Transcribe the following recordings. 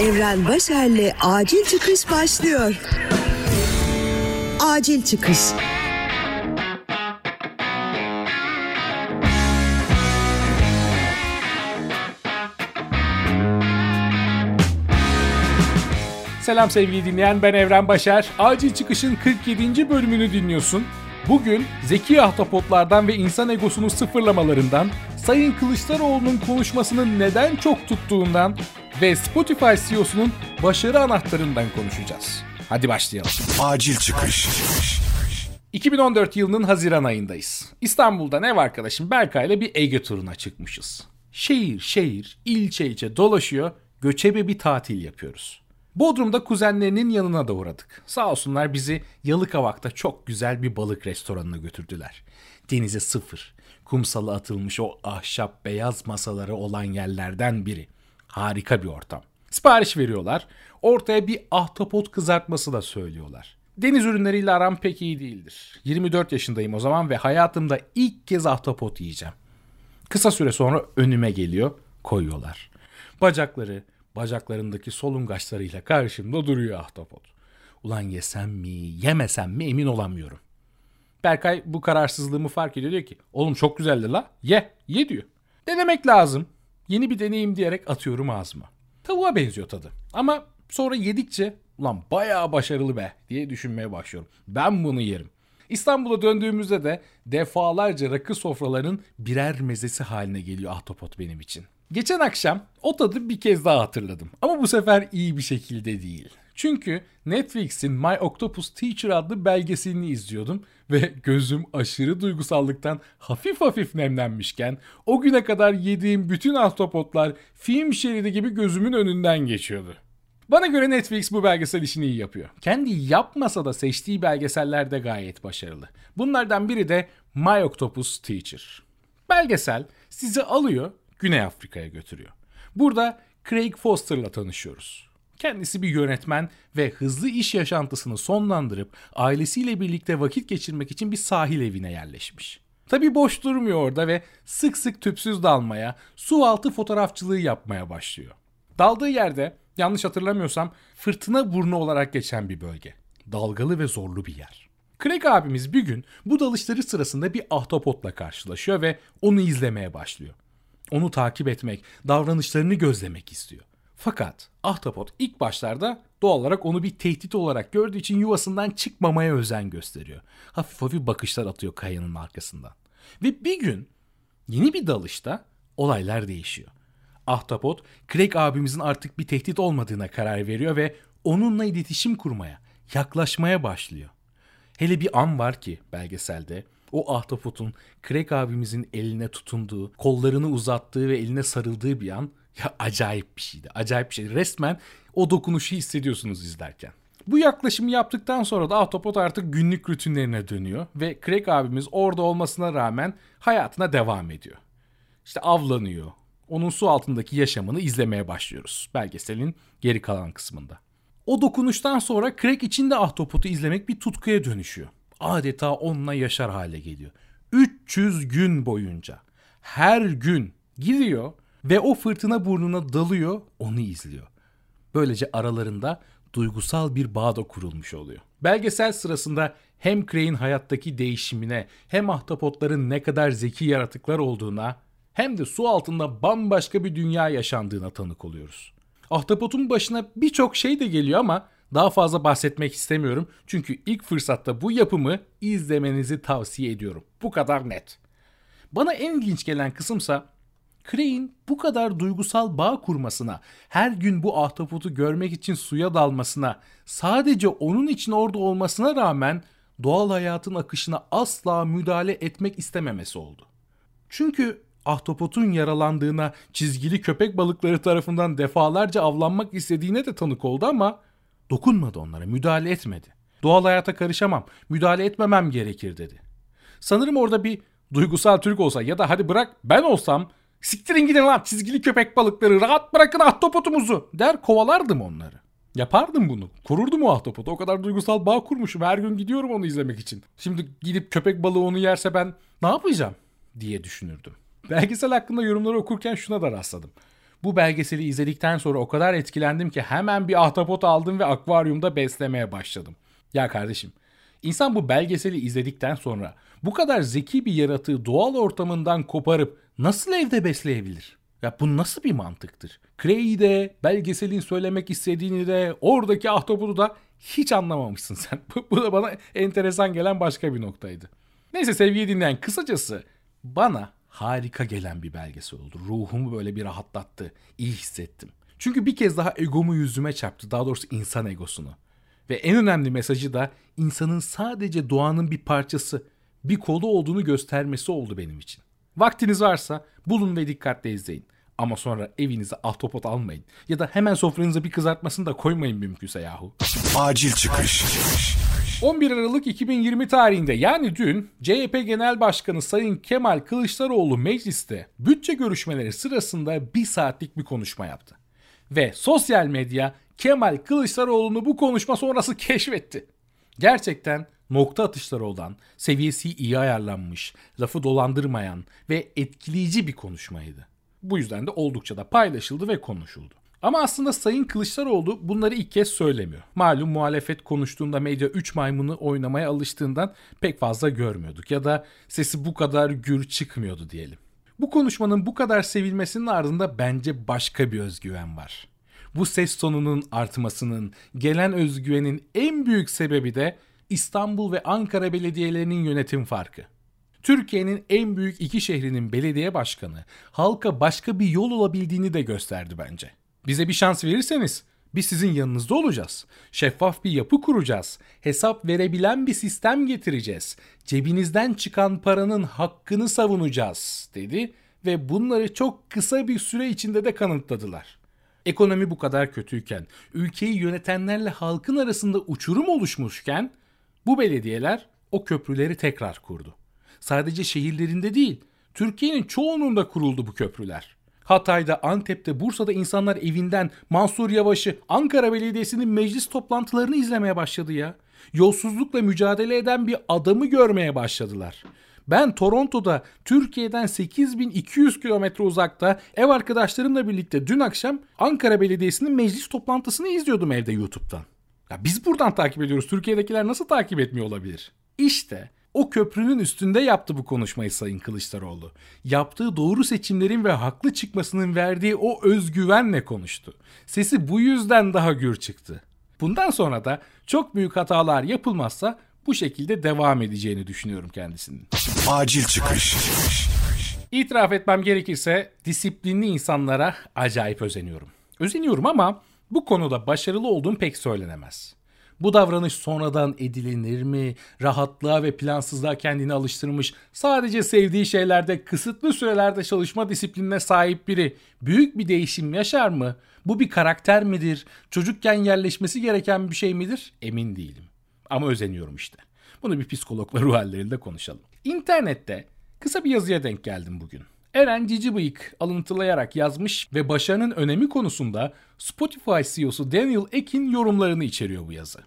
Evren Başer'le Acil Çıkış başlıyor. Acil Çıkış. Selam sevgili dinleyen ben Evren Başer. Acil Çıkış'ın 47. bölümünü dinliyorsun. Bugün zeki ahtapotlardan ve insan egosunu sıfırlamalarından, Sayın Kılıçdaroğlu'nun konuşmasının neden çok tuttuğundan ve Spotify CEO'sunun başarı anahtarından konuşacağız. Hadi başlayalım. Acil çıkış. 2014 yılının Haziran ayındayız. İstanbul'da ev arkadaşım Berkay ile bir Ege turuna çıkmışız. Şehir şehir, ilçe ilçe dolaşıyor, göçebe bir tatil yapıyoruz. Bodrum'da kuzenlerinin yanına da uğradık. Sağ olsunlar bizi Yalıkavak'ta çok güzel bir balık restoranına götürdüler. Denize sıfır, kumsalı atılmış o ahşap beyaz masaları olan yerlerden biri. Harika bir ortam. Sipariş veriyorlar. Ortaya bir ahtapot kızartması da söylüyorlar. Deniz ürünleriyle aram pek iyi değildir. 24 yaşındayım o zaman ve hayatımda ilk kez ahtapot yiyeceğim. Kısa süre sonra önüme geliyor, koyuyorlar. Bacakları, bacaklarındaki solungaçlarıyla karşımda duruyor ahtapot. Ulan yesem mi, yemesem mi emin olamıyorum. Berkay bu kararsızlığımı fark ediyor diyor ki oğlum çok güzeldi la ye ye diyor. Denemek lazım. Yeni bir deneyim diyerek atıyorum ağzıma. Tavuğa benziyor tadı. Ama sonra yedikçe ulan bayağı başarılı be diye düşünmeye başlıyorum. Ben bunu yerim. İstanbul'a döndüğümüzde de defalarca rakı sofralarının birer mezesi haline geliyor ahtapot benim için. Geçen akşam o tadı bir kez daha hatırladım. Ama bu sefer iyi bir şekilde değil. Çünkü Netflix'in My Octopus Teacher adlı belgeselini izliyordum ve gözüm aşırı duygusallıktan hafif hafif nemlenmişken o güne kadar yediğim bütün ahtapotlar film şeridi gibi gözümün önünden geçiyordu. Bana göre Netflix bu belgesel işini iyi yapıyor. Kendi yapmasa da seçtiği belgeseller de gayet başarılı. Bunlardan biri de My Octopus Teacher. Belgesel sizi alıyor Güney Afrika'ya götürüyor. Burada Craig Foster'la tanışıyoruz. Kendisi bir yönetmen ve hızlı iş yaşantısını sonlandırıp ailesiyle birlikte vakit geçirmek için bir sahil evine yerleşmiş. Tabi boş durmuyor orada ve sık sık tüpsüz dalmaya, su altı fotoğrafçılığı yapmaya başlıyor. Daldığı yerde yanlış hatırlamıyorsam fırtına burnu olarak geçen bir bölge. Dalgalı ve zorlu bir yer. Craig abimiz bir gün bu dalışları sırasında bir ahtapotla karşılaşıyor ve onu izlemeye başlıyor. Onu takip etmek, davranışlarını gözlemek istiyor. Fakat ahtapot ilk başlarda doğal olarak onu bir tehdit olarak gördüğü için yuvasından çıkmamaya özen gösteriyor. Hafif hafif bakışlar atıyor kayanın arkasından. Ve bir gün yeni bir dalışta olaylar değişiyor. Ahtapot, Craig abimizin artık bir tehdit olmadığına karar veriyor ve onunla iletişim kurmaya, yaklaşmaya başlıyor. Hele bir an var ki belgeselde o ahtapotun Craig abimizin eline tutunduğu, kollarını uzattığı ve eline sarıldığı bir an ya acayip bir şeydi. Acayip bir şeydi. Resmen o dokunuşu hissediyorsunuz izlerken. Bu yaklaşımı yaptıktan sonra da Autopot artık günlük rutinlerine dönüyor ve Craig abimiz orada olmasına rağmen hayatına devam ediyor. İşte avlanıyor. Onun su altındaki yaşamını izlemeye başlıyoruz belgeselin geri kalan kısmında. O dokunuştan sonra Craig için de Ahtapot'u izlemek bir tutkuya dönüşüyor. Adeta onunla yaşar hale geliyor. 300 gün boyunca her gün gidiyor ve o fırtına burnuna dalıyor, onu izliyor. Böylece aralarında duygusal bir bağ da kurulmuş oluyor. Belgesel sırasında hem Crane'in hayattaki değişimine hem ahtapotların ne kadar zeki yaratıklar olduğuna hem de su altında bambaşka bir dünya yaşandığına tanık oluyoruz. Ahtapotun başına birçok şey de geliyor ama daha fazla bahsetmek istemiyorum. Çünkü ilk fırsatta bu yapımı izlemenizi tavsiye ediyorum. Bu kadar net. Bana en ilginç gelen kısımsa Crane bu kadar duygusal bağ kurmasına, her gün bu ahtapotu görmek için suya dalmasına, sadece onun için orada olmasına rağmen doğal hayatın akışına asla müdahale etmek istememesi oldu. Çünkü ahtapotun yaralandığına, çizgili köpek balıkları tarafından defalarca avlanmak istediğine de tanık oldu ama dokunmadı onlara, müdahale etmedi. Doğal hayata karışamam, müdahale etmemem gerekir dedi. Sanırım orada bir duygusal Türk olsa ya da hadi bırak ben olsam Siktirin gidin lan çizgili köpek balıkları rahat bırakın ahtapotumuzu der kovalardım onları. Yapardım bunu. Korurdum o ahtapotu. O kadar duygusal bağ kurmuşum. Her gün gidiyorum onu izlemek için. Şimdi gidip köpek balığı onu yerse ben ne yapacağım diye düşünürdüm. Belgesel hakkında yorumları okurken şuna da rastladım. Bu belgeseli izledikten sonra o kadar etkilendim ki hemen bir ahtapot aldım ve akvaryumda beslemeye başladım. Ya kardeşim, insan bu belgeseli izledikten sonra bu kadar zeki bir yaratığı doğal ortamından koparıp nasıl evde besleyebilir? Ya bu nasıl bir mantıktır? Cray'i de, belgeselin söylemek istediğini de, oradaki ahtapotu da hiç anlamamışsın sen. bu da bana enteresan gelen başka bir noktaydı. Neyse sevgili dinleyen kısacası bana harika gelen bir belgesel oldu. Ruhumu böyle bir rahatlattı. İyi hissettim. Çünkü bir kez daha egomu yüzüme çarptı. Daha doğrusu insan egosunu. Ve en önemli mesajı da insanın sadece doğanın bir parçası, bir kolu olduğunu göstermesi oldu benim için. Vaktiniz varsa bulun ve dikkatle izleyin. Ama sonra evinize ahtapot almayın. Ya da hemen sofranıza bir kızartmasını da koymayın mümkünse yahu. Acil çıkış. 11 Aralık 2020 tarihinde yani dün CHP Genel Başkanı Sayın Kemal Kılıçdaroğlu mecliste bütçe görüşmeleri sırasında bir saatlik bir konuşma yaptı. Ve sosyal medya Kemal Kılıçdaroğlu'nu bu konuşma sonrası keşfetti. Gerçekten nokta atışları olan, seviyesi iyi ayarlanmış, lafı dolandırmayan ve etkileyici bir konuşmaydı. Bu yüzden de oldukça da paylaşıldı ve konuşuldu. Ama aslında Sayın Kılıçdaroğlu bunları ilk kez söylemiyor. Malum muhalefet konuştuğunda medya 3 maymunu oynamaya alıştığından pek fazla görmüyorduk ya da sesi bu kadar gür çıkmıyordu diyelim. Bu konuşmanın bu kadar sevilmesinin ardında bence başka bir özgüven var. Bu ses tonunun artmasının, gelen özgüvenin en büyük sebebi de İstanbul ve Ankara belediyelerinin yönetim farkı. Türkiye'nin en büyük iki şehrinin belediye başkanı halka başka bir yol olabildiğini de gösterdi bence. Bize bir şans verirseniz biz sizin yanınızda olacağız. Şeffaf bir yapı kuracağız. Hesap verebilen bir sistem getireceğiz. Cebinizden çıkan paranın hakkını savunacağız dedi ve bunları çok kısa bir süre içinde de kanıtladılar. Ekonomi bu kadar kötüyken, ülkeyi yönetenlerle halkın arasında uçurum oluşmuşken bu belediyeler o köprüleri tekrar kurdu. Sadece şehirlerinde değil, Türkiye'nin çoğununda kuruldu bu köprüler. Hatay'da, Antep'te, Bursa'da insanlar evinden Mansur Yavaş'ı, Ankara Belediyesi'nin meclis toplantılarını izlemeye başladı ya. Yolsuzlukla mücadele eden bir adamı görmeye başladılar. Ben Toronto'da Türkiye'den 8200 kilometre uzakta ev arkadaşlarımla birlikte dün akşam Ankara Belediyesi'nin meclis toplantısını izliyordum evde YouTube'dan. Ya biz buradan takip ediyoruz. Türkiye'dekiler nasıl takip etmiyor olabilir? İşte o köprünün üstünde yaptı bu konuşmayı Sayın Kılıçdaroğlu. Yaptığı doğru seçimlerin ve haklı çıkmasının verdiği o özgüvenle konuştu. Sesi bu yüzden daha gür çıktı. Bundan sonra da çok büyük hatalar yapılmazsa bu şekilde devam edeceğini düşünüyorum kendisinin. Acil çıkış. İtiraf etmem gerekirse disiplinli insanlara acayip özeniyorum. Özeniyorum ama bu konuda başarılı olduğum pek söylenemez. Bu davranış sonradan edilinir mi? Rahatlığa ve plansızlığa kendini alıştırmış, sadece sevdiği şeylerde kısıtlı sürelerde çalışma disiplinine sahip biri büyük bir değişim yaşar mı? Bu bir karakter midir? Çocukken yerleşmesi gereken bir şey midir? Emin değilim. Ama özeniyorum işte. Bunu bir psikologla ruh halleriyle konuşalım. İnternette kısa bir yazıya denk geldim bugün. Eren Cicibıyık alıntılayarak yazmış ve başarının önemi konusunda Spotify CEO'su Daniel Ek'in yorumlarını içeriyor bu yazı.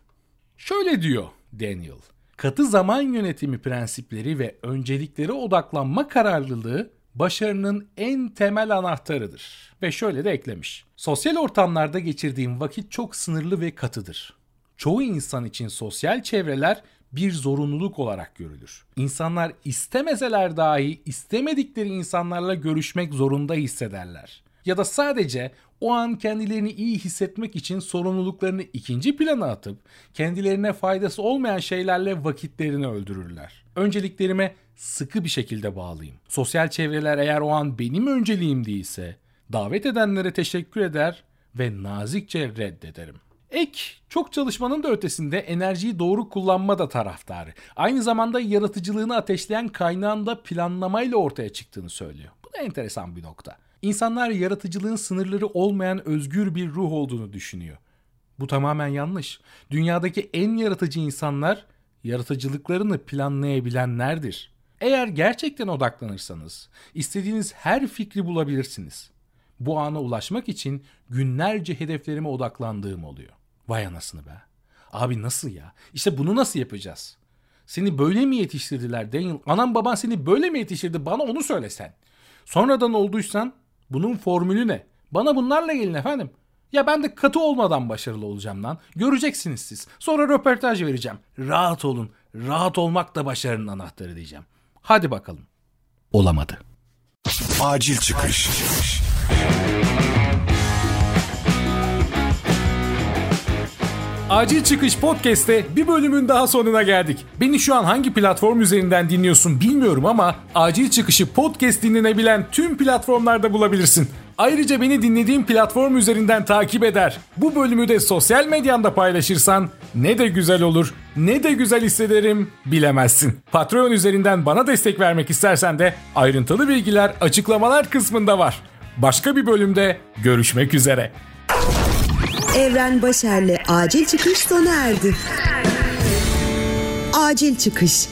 Şöyle diyor Daniel. Katı zaman yönetimi prensipleri ve önceliklere odaklanma kararlılığı başarının en temel anahtarıdır. Ve şöyle de eklemiş. Sosyal ortamlarda geçirdiğim vakit çok sınırlı ve katıdır. Çoğu insan için sosyal çevreler bir zorunluluk olarak görülür. İnsanlar istemeseler dahi istemedikleri insanlarla görüşmek zorunda hissederler. Ya da sadece o an kendilerini iyi hissetmek için sorumluluklarını ikinci plana atıp kendilerine faydası olmayan şeylerle vakitlerini öldürürler. Önceliklerime sıkı bir şekilde bağlıyım. Sosyal çevreler eğer o an benim önceliğim değilse davet edenlere teşekkür eder ve nazikçe reddederim. Ek, çok çalışmanın da ötesinde enerjiyi doğru kullanma da taraftarı. Aynı zamanda yaratıcılığını ateşleyen kaynağın da planlamayla ortaya çıktığını söylüyor. Bu da enteresan bir nokta. İnsanlar yaratıcılığın sınırları olmayan özgür bir ruh olduğunu düşünüyor. Bu tamamen yanlış. Dünyadaki en yaratıcı insanlar yaratıcılıklarını planlayabilenlerdir. Eğer gerçekten odaklanırsanız istediğiniz her fikri bulabilirsiniz. Bu ana ulaşmak için günlerce hedeflerime odaklandığım oluyor. Vay anasını be. Abi nasıl ya? İşte bunu nasıl yapacağız? Seni böyle mi yetiştirdiler Daniel? Anam baban seni böyle mi yetiştirdi? Bana onu söylesen. Sonradan olduysan bunun formülü ne? Bana bunlarla gelin efendim. Ya ben de katı olmadan başarılı olacağım lan. Göreceksiniz siz. Sonra röportaj vereceğim. Rahat olun. Rahat olmak da başarının anahtarı diyeceğim. Hadi bakalım. Olamadı. Acil çıkış. Acil Çıkış Podcast'te bir bölümün daha sonuna geldik. Beni şu an hangi platform üzerinden dinliyorsun bilmiyorum ama Acil Çıkış'ı podcast dinlenebilen tüm platformlarda bulabilirsin. Ayrıca beni dinlediğin platform üzerinden takip eder. Bu bölümü de sosyal medyanda paylaşırsan ne de güzel olur, ne de güzel hissederim bilemezsin. Patreon üzerinden bana destek vermek istersen de ayrıntılı bilgiler açıklamalar kısmında var. Başka bir bölümde görüşmek üzere. Evren Başer'le acil çıkış sona erdi. Acil çıkış.